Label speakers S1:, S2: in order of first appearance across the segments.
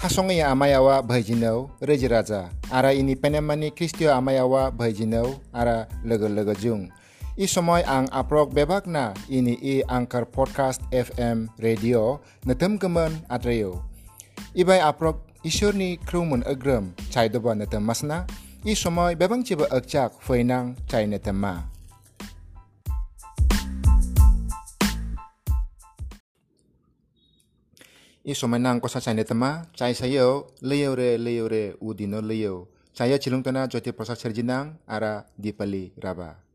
S1: 하송의 아마야와 바이지노 레지라자 아라 이니 페네마니 크리스티오 아마야와 바이지노 아라 러글러거 중 이소모이 앙 아프록 베박나
S2: 이니 이 앙커 포드카스트 FM 라디오 느틈금은 아드레요 이바이 아프록 이쇼니 크루문 어그럼 차이도바 느틈 마스나 이소모이 베방치바 억작 후이낭 차이 느틈마 iso
S1: menang kosa chane tama chai sa leyo
S3: re leyo re udino leyo chaya cilung tena jote posa serjinang ara di dipali raba.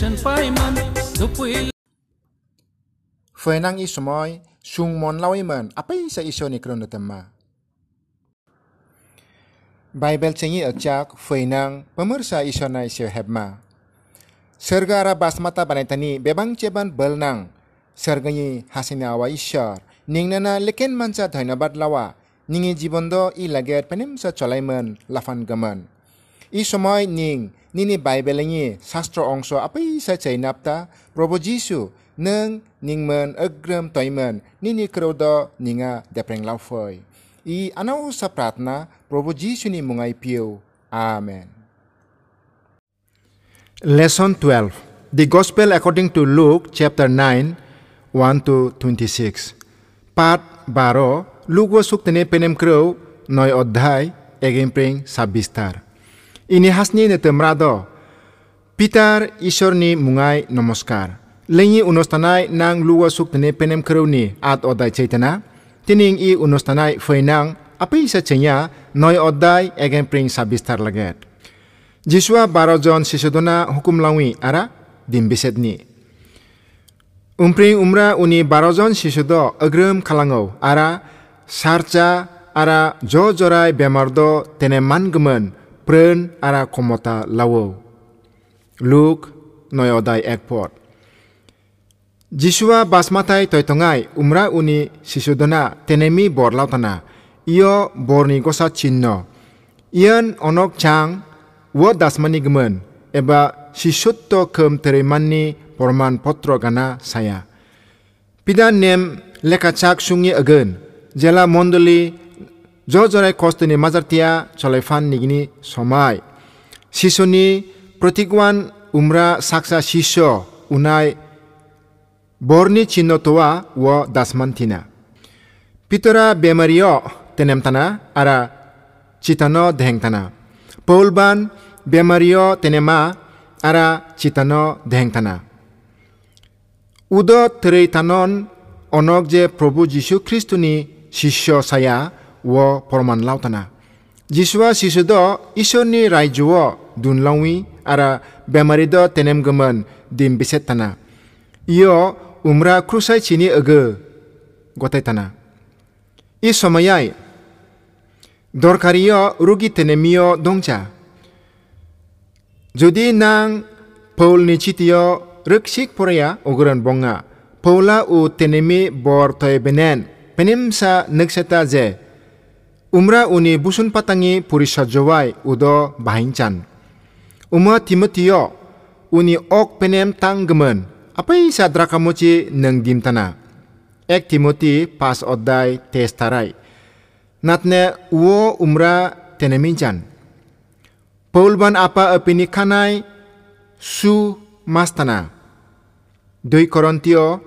S3: chen paiman supui
S4: Fenang ismoy sung mon apa yang sa iso ni krono tema Bible cengi acak fenang pemirsa iso na iso hebma Serga basmata banaitani bebang ceban belnang sergani hasina awa ning ningnana leken manca dhanyabad lawa ningi jibondo i lager penimsa cholaiman lafan gaman i ning nini Bible ni sastra ongso apa isa cai napta probo Jisu neng ningmen agram toimen nini kerodo ninga depreng laufoi. I anau sapratna probo Jisu ni mungai piu. Amen. Lesson 12. The Gospel according to Luke chapter 9 1 to 26. Part 12 Luke suk tene penem kreu noi odhai egempring sabistar. Ini hasni ne temrado Peter Ishorni mungai namaskar Lengi unostanai nang luwa suk tene penem kreu ni at odai chaitana. Tining i unostanai feinang apa isa chenya noy odai egin pring sabistar laget. Jiswa baro jon sisodona hukum lawi ara dimbisetni. Umpring umra uni baro jon sisodo agrem kalango ara sarcha ara jo jorai bemardo tene pren ara komota lawo. Luke noyodai ekport. Jiswa basmatai toitongai umra uni sisodona tenemi bor lautana. Iyo borni gosa chinno. Ian onok chang wo dasmani gemen eba sisutto kem terimani porman potro gana saya. Pida nem lekacak sungi agen jela mondoli ज' जराय खस्थनि माजारथिया सलायफान निगिनि समाय शिशुनि प्रतिगवान उम्रा साक्सा शिष्य उनाय बरनि चिन्नतवा व दासमानथिना पितरा बेमारिय तेनेमताना आरा चितन धेंताना पौलबान बेमारिय तेनेमा आरा चितन धेंताना उद थरैतानन অনক যে প্ৰভু যীশু খ্ৰীষ্টনি শিষ্য ছায়া wo porman lautana. Jiswa sisu do iso ni rai juwo dun longwi ara bemari do tenem gemen dim biset tana. Iyo umra krusai chini ege gote tana. I dor dorkariyo rugi tenemiyo dongcha. Jodi nang Paul ni chitiyo rukshik poraya ogoran bonga. Paula u tenemi bor toy benen penimsa seta ze umra uni busun patangi purisajowai udo bahinchan. Uma Timotio uni ok penem tanggemen apai sadrakamoci neng dimtana. Ek Timoti pas odai tes tarai. Natne uo umra teneminchan. Paulban apa apini kanai su mastana. Doi Korontio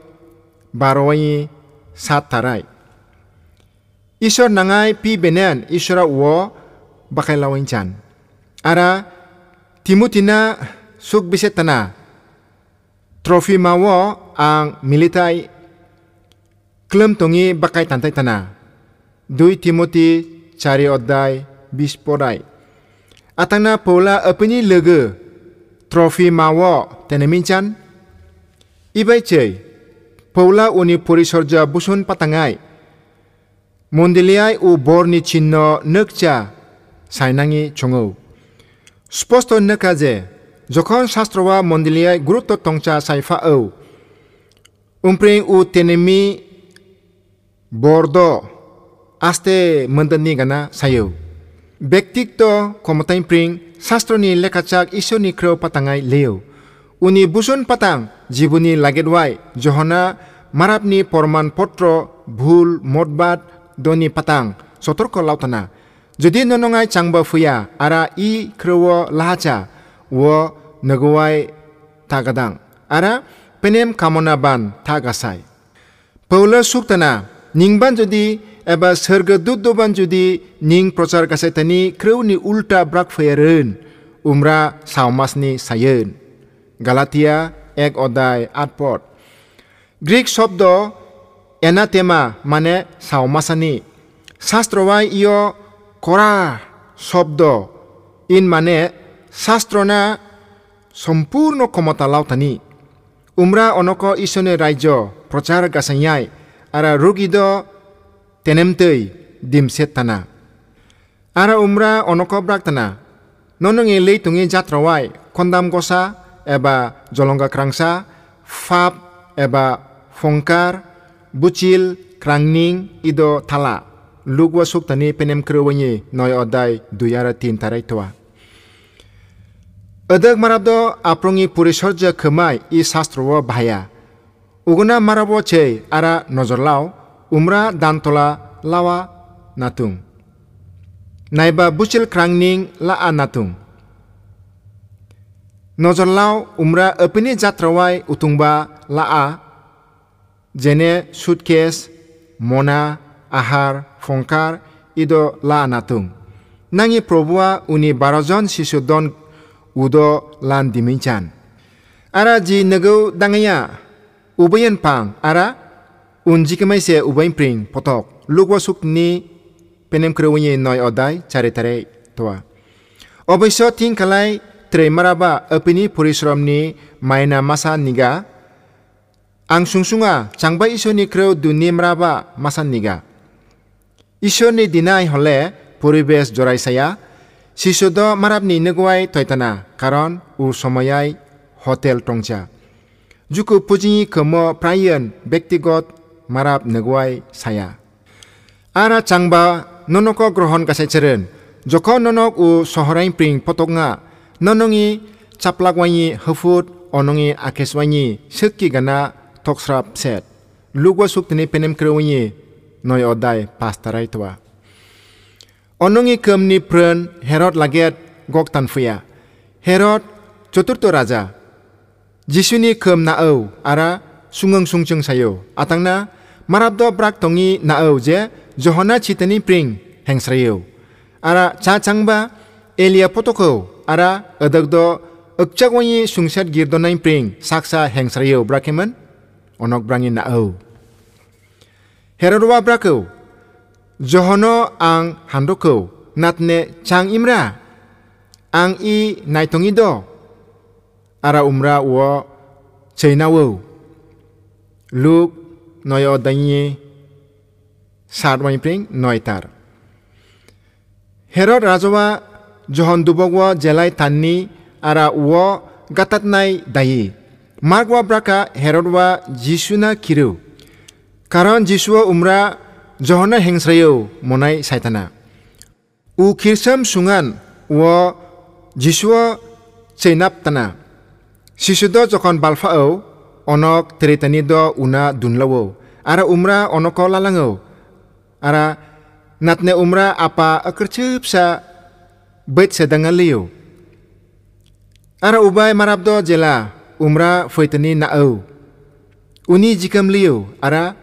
S4: baroi satarai. Isor nangai pi benen isora wo bakai lawin chan. Ara timutina suk bisetana. Trofi mawo ang militai klem tongi bakai tantai tana. Dui timuti cari odai bisporai. atana pola apeni lege trofi mawo tenemincan. Ibai cei, pola uni purisorja busun patangai মন্দিলিয়াই ও বরনি চিহ্ন নকচা সাইনাঙি চঙৌ স্পষ্ট নকা যে যখন শাস্ত্রবা মন্দিলিয়াই গুরুত্ব টংচা সাইফা ঔ উমপ্রিং ও তেনেমি বর্দ aste mendani gana sayo. Bektik to komotain pring sastro ni lekachak iso ni kro patangai leo. Uni busun patang jibuni lagedwai johana marap ni porman potro ভুল মতবাদ doni patang. Sotor ko lautana jadi nonongai changba fuya ara i krewo lahacha wo nagwai tagadang. Ara penem kamona ban tagasai. Paula suktana ningban jadi eba serga dudoban Judi, ning prochar kasaitani kreuni ulta brak fuyarun umra saumasni sayun galatia ek odai atpot greek शब्द শব্দ এনাতেমা মানে সাওমাসানি শাস্ত্রবাই ইয় করা শব্দ ইন মানে শাস্ত্রনা সম্পূর্ণ ক্ষমতা লাউতানি উমরা অনক ঈশ্বরনি রাজ্য প্রচার গাছাইয়াই আর রুগিদ তেনেমতৈ দিমসেত তানা আর উমরা অনক ব্রাকতানা ননঙে leitungi jatrawai kondam gosa eba jolongga krangsa fap eba fongkar bucil krangning ido thala lugwa suktani penem krewani noy odai duyara tin tarai toa Ödök marabdo aprongi purisorja kemai i sastrowo bahaya. Uguna marabo chei ara nozorlaw umra dantola lawa natung. Naiba bucil krangning la a natung. Nozorlaw umra opini jatrawai utungba la jene suitcase, mona, ahar, fongkar ido la natung. Nangi probua uni barajon sisu don udo lan diminchan. Ara ji negau dangaya ubayan pang ara unji kemai se ubayin pring potok lugwa suk ni penem krewunyi noy odai cari tare toa. Obisyo ting kalai tre maraba opini purisrom ni maina masa niga ang sungsunga changba iso ni krew duni maraba masa niga. Iso ni dinai hole puribesh jorai saya শিশুদ মারাবনি নেগুয়াই তৈতানা কারণ উ সময়ai হোটেল টংচা জুকু পুজি কম প্রায়ন ব্যক্তিগত মারাব নেগুয়াই সায়া আরা চাংবা ননক গ্রহণ কাছে চেরেন যখন ননক উ শহরাই প্রিং পতঙ্গা ননঙি চাপলাকওয়াই হফুট অনঙি আকেশওয়াই সেকি গানা tok srap set. Lugwa suk tini penem krewinye. Noi odai pastarai tua. Onungi kem ni pren Herod laget gok tanfuya. Herod choturto raja. Jisuni kem naau ara sungeng sungcheng sayo. Atangna marabdo brak tongi naau je johona chitani pring hengsrayo. Ara cha changba elia potoko ara adagdo ekchagonyi sungset girdonai pring saksa hengsrayo brakemen onok brangi na au. Herodwa brakau, johono ang handokau, natne chang imra, ang i naitongi do, ara umra wo chaina wo. Luke noyo danyi sarwani pring noitar. Herod rajawa johon dubogwa jelai tanni ara uo gatat nai dayi. margwa braka Herodwa jisuna kiru karon jisuwa umra জহনা হেংস্রায়ও মনাই সাইতানা উ খিরসাম সুঙান ও যিশুয়া চেইনাপ তানা শিশুদ যখন বালফাও অনক তেরিতানি দ উনা দুনলাও আর উমরা অনক লালাঙো আর নাতনে উমরা আপা আকরছে ফিসা बैत sedanga liyo ara ubai marabdo jela umra foitani nao. Uni jikam liu ara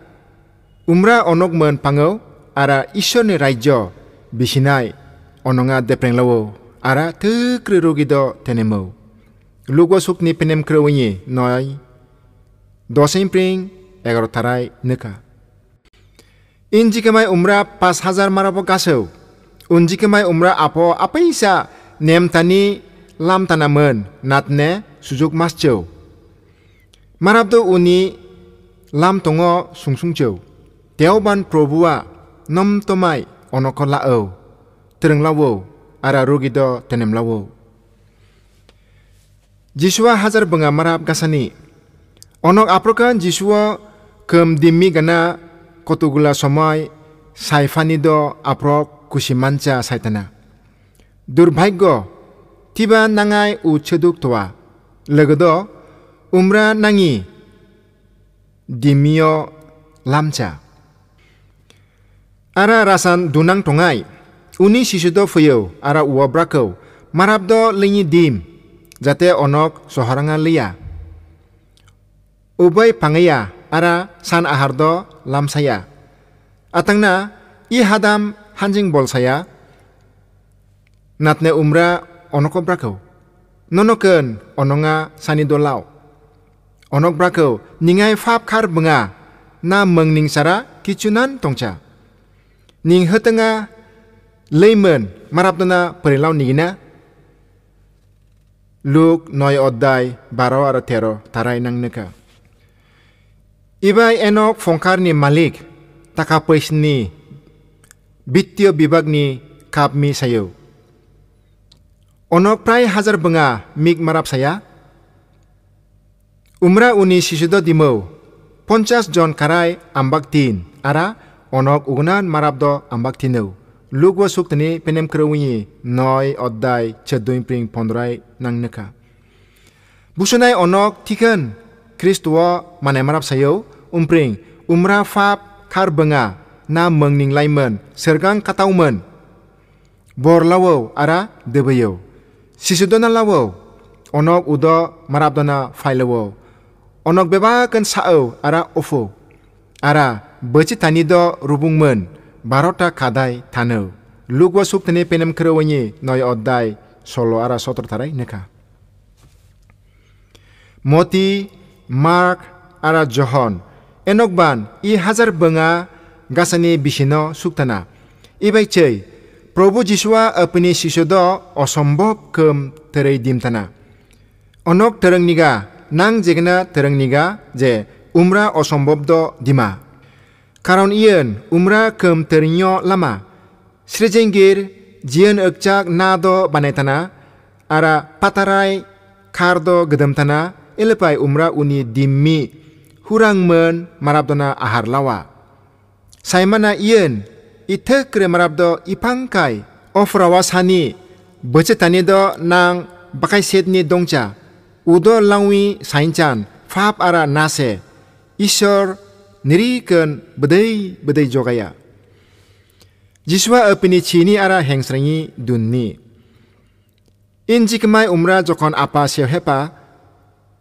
S4: umra onok men pangau ara ishorni rajyo bisinai ononga deprenglawo ara tekri rogido tenemau. Lugo sukni penem krewinyi noi dosen pring egaro tarai neka. Injikamai umra pas hazar marabo kasau. Unjikamai umra apo apaisa nemtani lam tanaman natne sujuk mas jau. Marabdo uni lam tongo sungsung jauh. teoban probua nom tomai onokon lao. Tereng lao ara rugido tenem lao. Jiswa hazar benga marab kasani. Onok aprokan jiswa kem dimi gana kotugula somai saifani do aprok kusimanca saitana. go tiba nangai ucheduk towa legodo umra nangi. Dimio lamcha ara rasan dunang tongai. Uni sisudo fuyo ara uabrako marabdo lingi dim. Jate onok soharanga liya ubai pangaya ara san ahardo lamsaya. Atangna i hadam hanjing bolsaya. Natne umra onoko brakau nonoken ononga sani dolao Onok brako ningai fap khar benga na mengning sara kicunan tongcha. Ning hetenga leimen maraptana perilau nigina. Luk noy oddai baro ara tarai nang neka. Ibai enok fongkar ni malik taka bitio bibag ni kap mi sayo. Onok prai hajar benga mig marap saya. Umra uni sisudo dimau. Poncas jon karai ambak tin. Ara onok ugunan marapdo ambak tinau. Lugwa suktani penem kerawinyi noy oddai cedoin pring pondrai nang neka. Busunai onok tikan Kristuwa manai marap sayo umpring umra fap kar benga na mengning laiman sergang katauman. Bor lawo ara debayo. Sisudona lawo onok udo marapdona failawo. Onok beba kan sao ara ofo. Ara beci tani do rubungman barota kadai tano. Lugwa suktani penem kerawinyi noy oddai solo ara sotor tarai neka. Moti, Mark, ara John, enokban i hajar benga gasani bisino suktana. Ibai cei, Probu Jiswa apni sisodo osombok kem terai dimtana. Onok tereng niga, nang jegna tereng niga je umra osombok do dima. Karon iyan umra kem terinyo lama. Srijengir jian ekcak nado banaitana, ara patarai kardo gedemtana, elepai umra uni dimmi hurangmen marabdona ahar lawa. Saimana iyan ite kremarabdo ipangkai ofrawasani. Hani do nang bakai setni dongcha. Udo langwi sainchan fap ara nase. Isor niriken bedei bedei jogaya. Jiswa apini chini ara hengsrengi dunni. Injikmai umra jokon apa sewhepa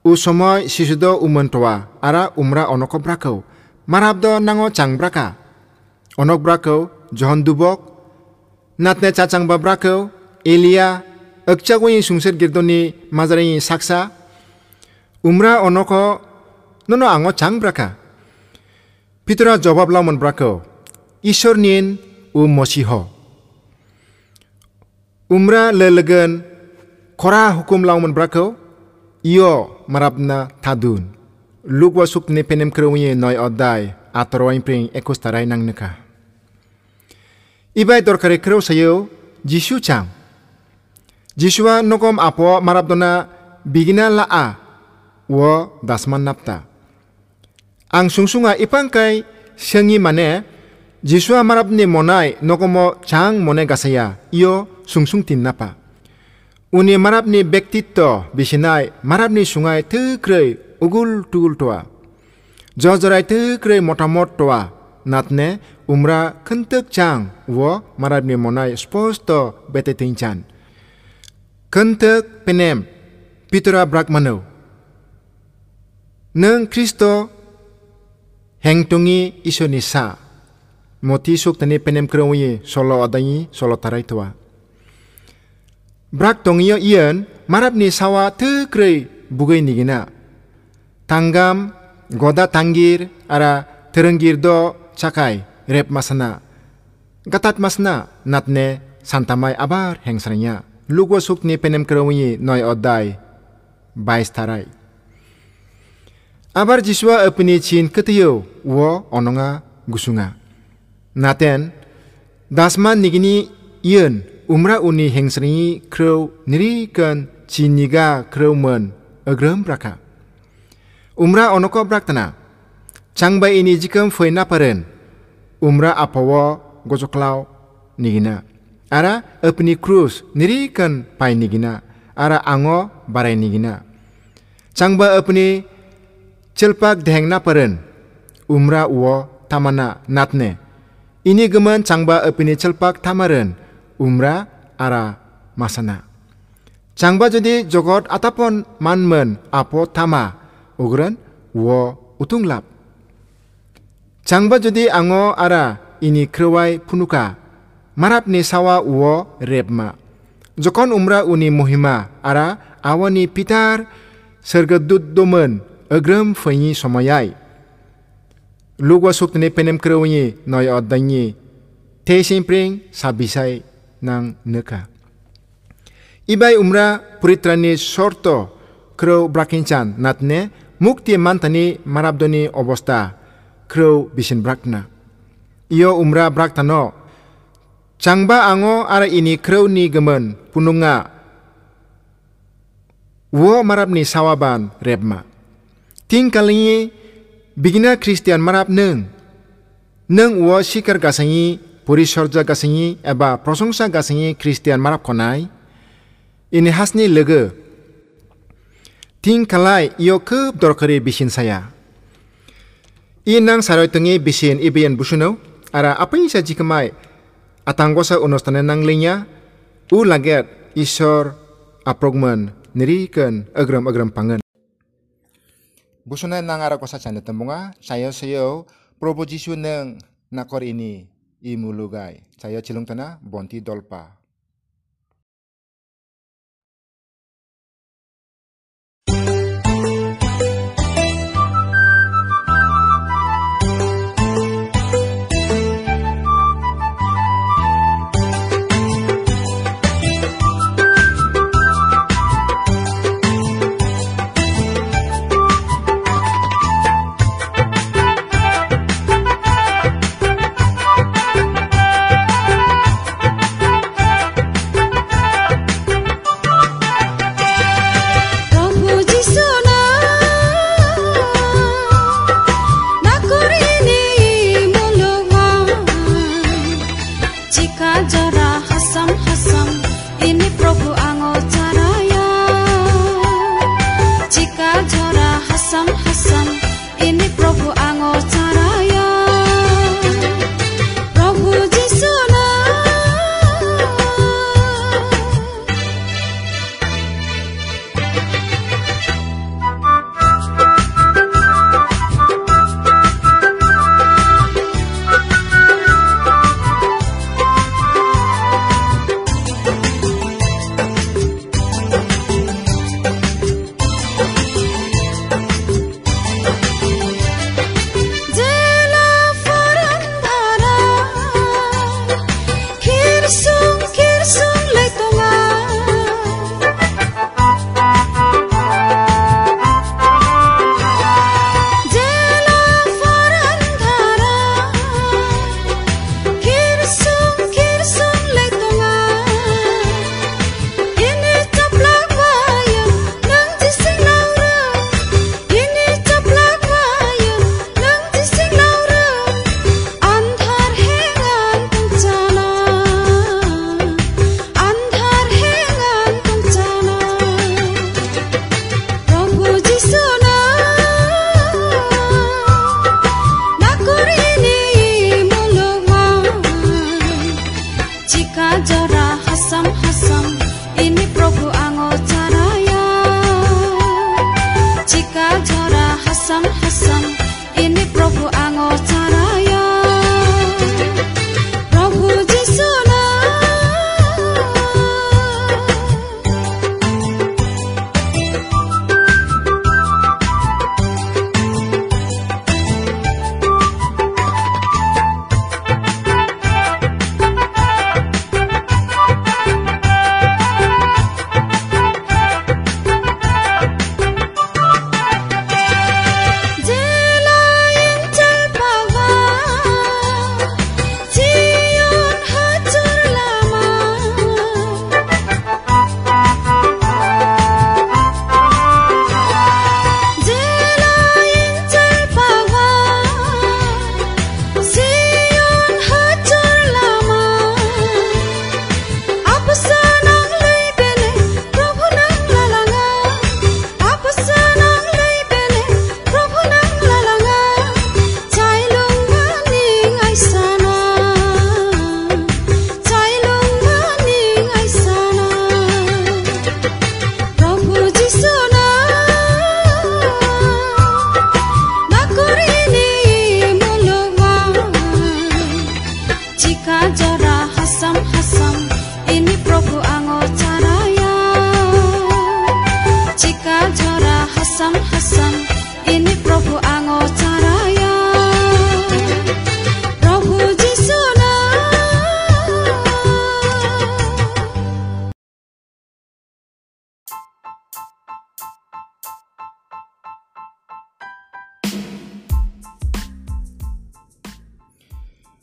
S4: u somoy sisudo umentoa ara umra onokobrakau. Marabdo nango changbraka onokbrakau John Dubok, natne chachang babrako, Elia, okchagoni sungser girdoni mazarini saksa, umra onoko nono ango chang braka. Petra jawab lamon brako, Ishor nin u mosiho. Umra lelegen, kora hukum lamon brako, iyo marabna tadun. Lugwa sukne penem kerungi noi odai atoroin pring ekos tarai nang nekah. Ibai torkare kreu sayo jisu chang. jisuwa nokom apo marabdona bigina la a wo dasman napta. Ang sungsunga ipangkai sengi mane jisuwa marap ni monai nokomo chang mone gasaya iyo sungsung tin napa. Uni marabni bektitto bisinai marabni sungai tukrei ugul tugul toa. Jojorai tukrei motamot toa. Natne umra kentek chang wo marapni monai sposto bete tinchan. Kentek penem Petra Brakmano. Neng Kristo hengtungi iso nisa. Moti suk tani penem kerawui solo adangi solo tarai toa. Brak tongiyo iyan marap ni sawa te krei bugay nigina. Tanggam goda tanggir ara terenggir do cakai rep masana. Gatat masna natne santamay abar hengsranya. Lugwa suk ni penem kerawinyi noy odai bais tarai. Abar jiswa apni chin ketiyo wo ononga gusunga. Naten dasman nigini iyan umra uni hengsringi krau nirikan chiniga krau men agram braka. Umra onoko braktana changba ini jikam foina paren umra apawa gojoklaw nigina. Ara apni niri nirikan pai nigina ara ango barai nigina. Changba apni chilpak dhengna paren umra uo tamana natne. Ini geman changba apni chelpak tamaren umra ara masana. Changba jadi jogot atapon manmen apo tama ugran uo utunglap. Changba jodi ango ara ini krewai punuka. Marap ni sawa uo repma. Jokon umra uni muhima ara awani pitar sergadut domen
S5: agram fanyi somayai. Lugwa suktini penem krewinyi noy oddanyi. Te simpring sabisai nang neka. Ibai umra puritrani sorto krew brakinchan natne mukti mantani marabdoni obosta kraw bisin brakna. Iyo umra braktano. Changba ango ara ini kraw ni gemen pununga. Wo marabni sawaban rebma. Ting kalingi bigina Christian marap neng. Neng wo sikar gasangi eba prosongsa gasangi Christian marap konai. Ini hasni lege. Ting kalai iyo kep dorkari bisin saya inang saroy tengi bisin ibian busuno ara apa yang saji kemai atanggosa unostane nang linya u laget isor aprogman nirikan agram-agram pangan. Busuna nang ara kosa chane tembunga sayo Probo Jisu neng nakor ini imulugai. Sayo cilung tana bonti dolpa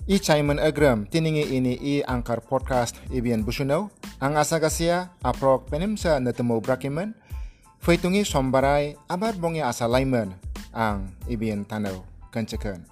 S4: I Simon Agram tiningi ini i angkar podcast ibian busuno. Ang asa kasia aprok netemu brakiman. Faitungi sombarai abat bongi asa laiman ang ibian tanau kencekan.